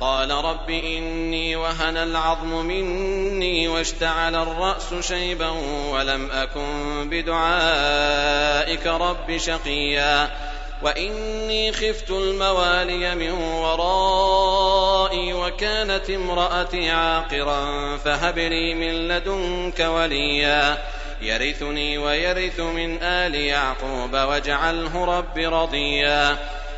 قال رب إني وهن العظم مني واشتعل الرأس شيبا ولم أكن بدعائك رب شقيا وإني خفت الموالي من ورائي وكانت امرأتي عاقرا فهب لي من لدنك وليا يرثني ويرث من آل يعقوب واجعله رب رضيا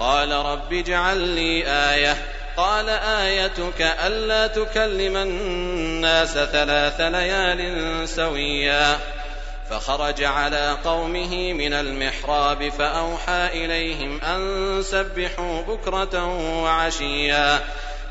قال رب اجعل لي آية. قال آيتك ألا تكلم الناس ثلاث ليال سويا. فخرج على قومه من المحراب فأوحى إليهم أن سبحوا بكرة وعشيا.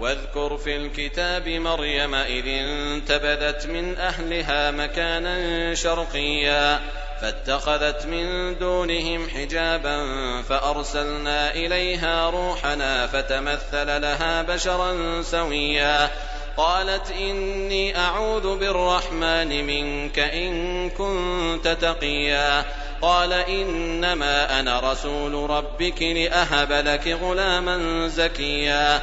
واذكر في الكتاب مريم إذ انتبذت من أهلها مكانا شرقيا فاتخذت من دونهم حجابا فأرسلنا إليها روحنا فتمثل لها بشرا سويا قالت إني أعوذ بالرحمن منك إن كنت تقيا قال إنما أنا رسول ربك لأهب لك غلاما زكيا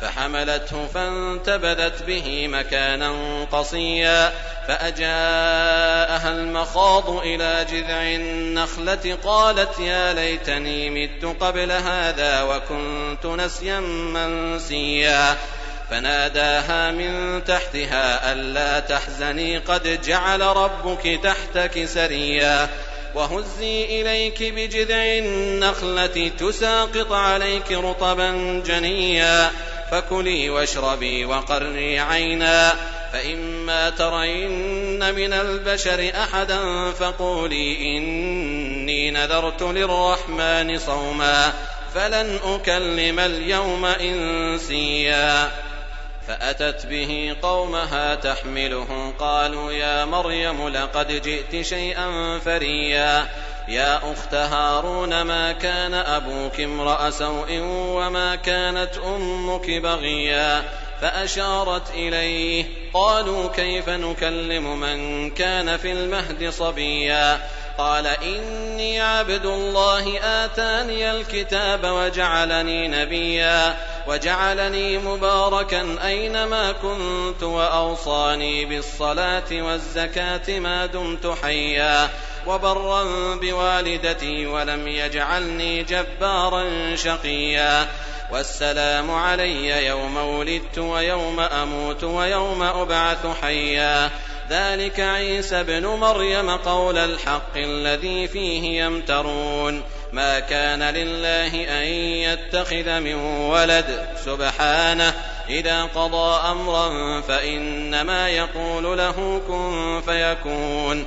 فحملته فانتبذت به مكانا قصيا فأجاءها المخاض إلى جذع النخلة قالت يا ليتني مت قبل هذا وكنت نسيا منسيا فناداها من تحتها ألا تحزني قد جعل ربك تحتك سريا وهزي إليك بجذع النخلة تساقط عليك رطبا جنيا فكلي واشربي وقري عينا. فإما ترين من البشر أحدا فقولي إني نذرت للرحمن صوما. فلن أكلم اليوم إنسيا. فأتت به قومها تحمله. قالوا يا مريم لقد جئت شيئا فريا. يا أخت هارون ما كان أبوك امرأ سوء وما كانت أمك بغيا؟ فأشارت إليه قالوا كيف نكلم من كان في المهد صبيا؟ قال إني عبد الله آتاني الكتاب وجعلني نبيا وجعلني مباركا أينما كنت وأوصاني بالصلاة والزكاة ما دمت حيا. وبرا بوالدتي ولم يجعلني جبارا شقيا. والسلام علي يوم ولدت ويوم أموت ويوم أبعث حيا. ذلك عيسى ابن مريم قول الحق الذي فيه يمترون. ما كان لله أن يتخذ من ولد. سبحانه إذا قضى أمرا فإنما يقول له كن فيكون.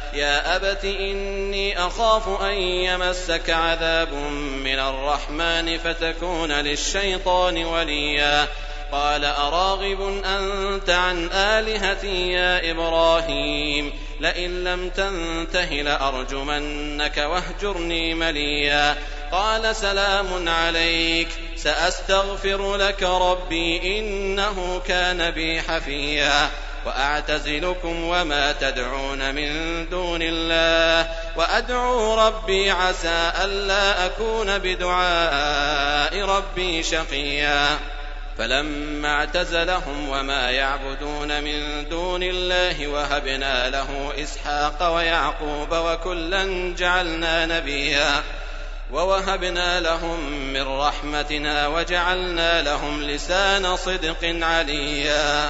يا أبت إني أخاف أن يمسك عذاب من الرحمن فتكون للشيطان وليا. قال أراغب أنت عن آلهتي يا إبراهيم؟ لئن لم تنته لأرجمنك واهجرني مليا. قال سلام عليك سأستغفر لك ربي إنه كان بي حفيا. وأعتزلكم وما تدعون من دون الله وأدعو ربي عسى ألا أكون بدعاء ربي شقيا. فلما اعتزلهم وما يعبدون من دون الله وهبنا له إسحاق ويعقوب وكلا جعلنا نبيا. ووهبنا لهم من رحمتنا وجعلنا لهم لسان صدق عليا.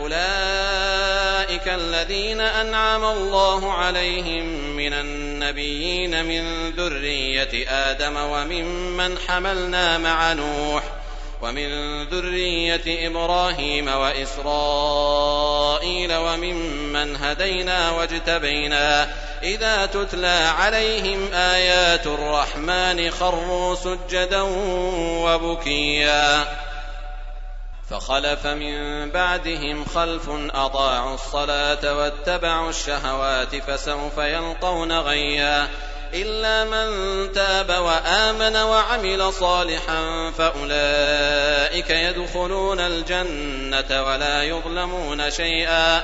أولئك الذين أنعم الله عليهم من النبيين من ذرية آدم وممن حملنا مع نوح ومن ذرية إبراهيم وإسرائيل وممن هدينا واجتبينا إذا تتلى عليهم آيات الرحمن خروا سجدا وبكيا فخلف من بعدهم خلف أضاعوا الصلاة واتبعوا الشهوات فسوف يلقون غيا. إلا من تاب وآمن وعمل صالحا فأولئك يدخلون الجنة ولا يظلمون شيئا.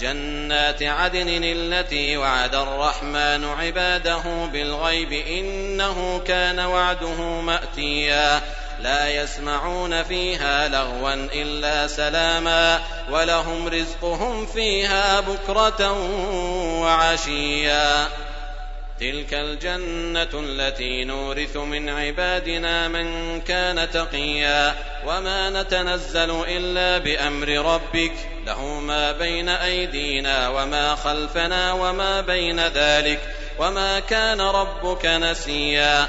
جنات عدن التي وعد الرحمن عباده بالغيب إنه كان وعده مأتيا. لا يسمعون فيها لغوا إلا سلاما ولهم رزقهم فيها بكرة وعشيا. تلك الجنة التي نورث من عبادنا من كان تقيا وما نتنزل إلا بأمر ربك. له ما بين أيدينا وما خلفنا وما بين ذلك. وما كان ربك نسيا.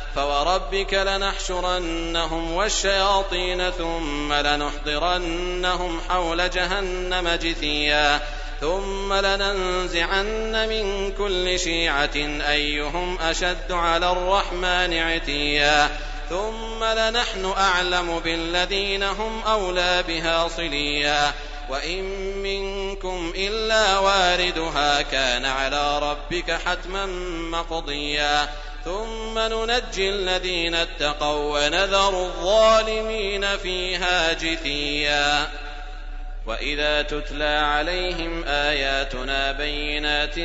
فوربك لنحشرنهم والشياطين ثم لنحضرنهم حول جهنم جثيا ثم لننزعن من كل شيعة أيهم أشد على الرحمن عتيا ثم لنحن أعلم بالذين هم أولى بها صليا وإن منكم إلا واردها كان على ربك حتما مقضيا ثم ننجي الذين اتقوا ونذر الظالمين فيها جثيا. وإذا تتلى عليهم آياتنا بينات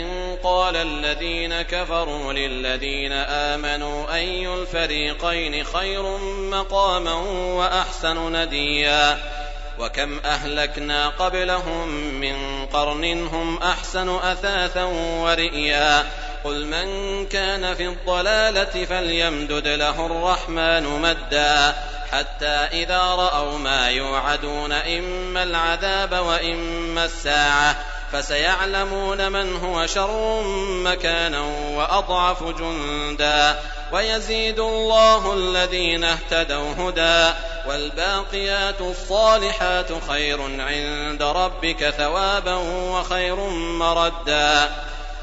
قال الذين كفروا للذين آمنوا أي الفريقين خير مقاما وأحسن نديا؟ وكم أهلكنا قبلهم من قرن هم أحسن أثاثا ورئيا. قل من كان في الضلاله فليمدد له الرحمن مدا حتى إذا رأوا ما يوعدون إما العذاب وإما الساعة فسيعلمون من هو شر مكانا وأضعف جندا ويزيد الله الذين اهتدوا هدى والباقيات الصالحات خير عند ربك ثوابا وخير مردا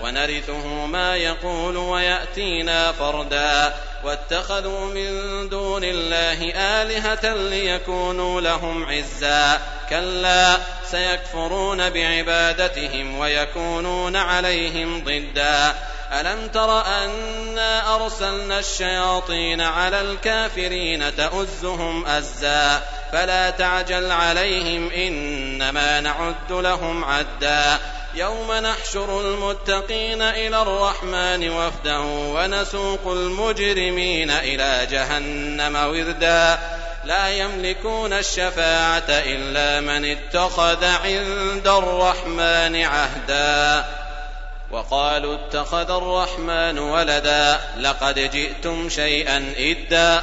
ونرثه ما يقول ويأتينا فردا. واتخذوا من دون الله آلهة ليكونوا لهم عزا. كلا سيكفرون بعبادتهم ويكونون عليهم ضدا. ألم تر أنا أرسلنا الشياطين على الكافرين تؤزهم أزا؟ فلا تعجل عليهم إنما نعد لهم عدا. يوم نحشر المتقين إلى الرحمن وفدا ونسوق المجرمين إلى جهنم وردا. لا يملكون الشفاعة إلا من اتخذ عند الرحمن عهدا. وقالوا اتخذ الرحمن ولدا لقد جئتم شيئا إدا.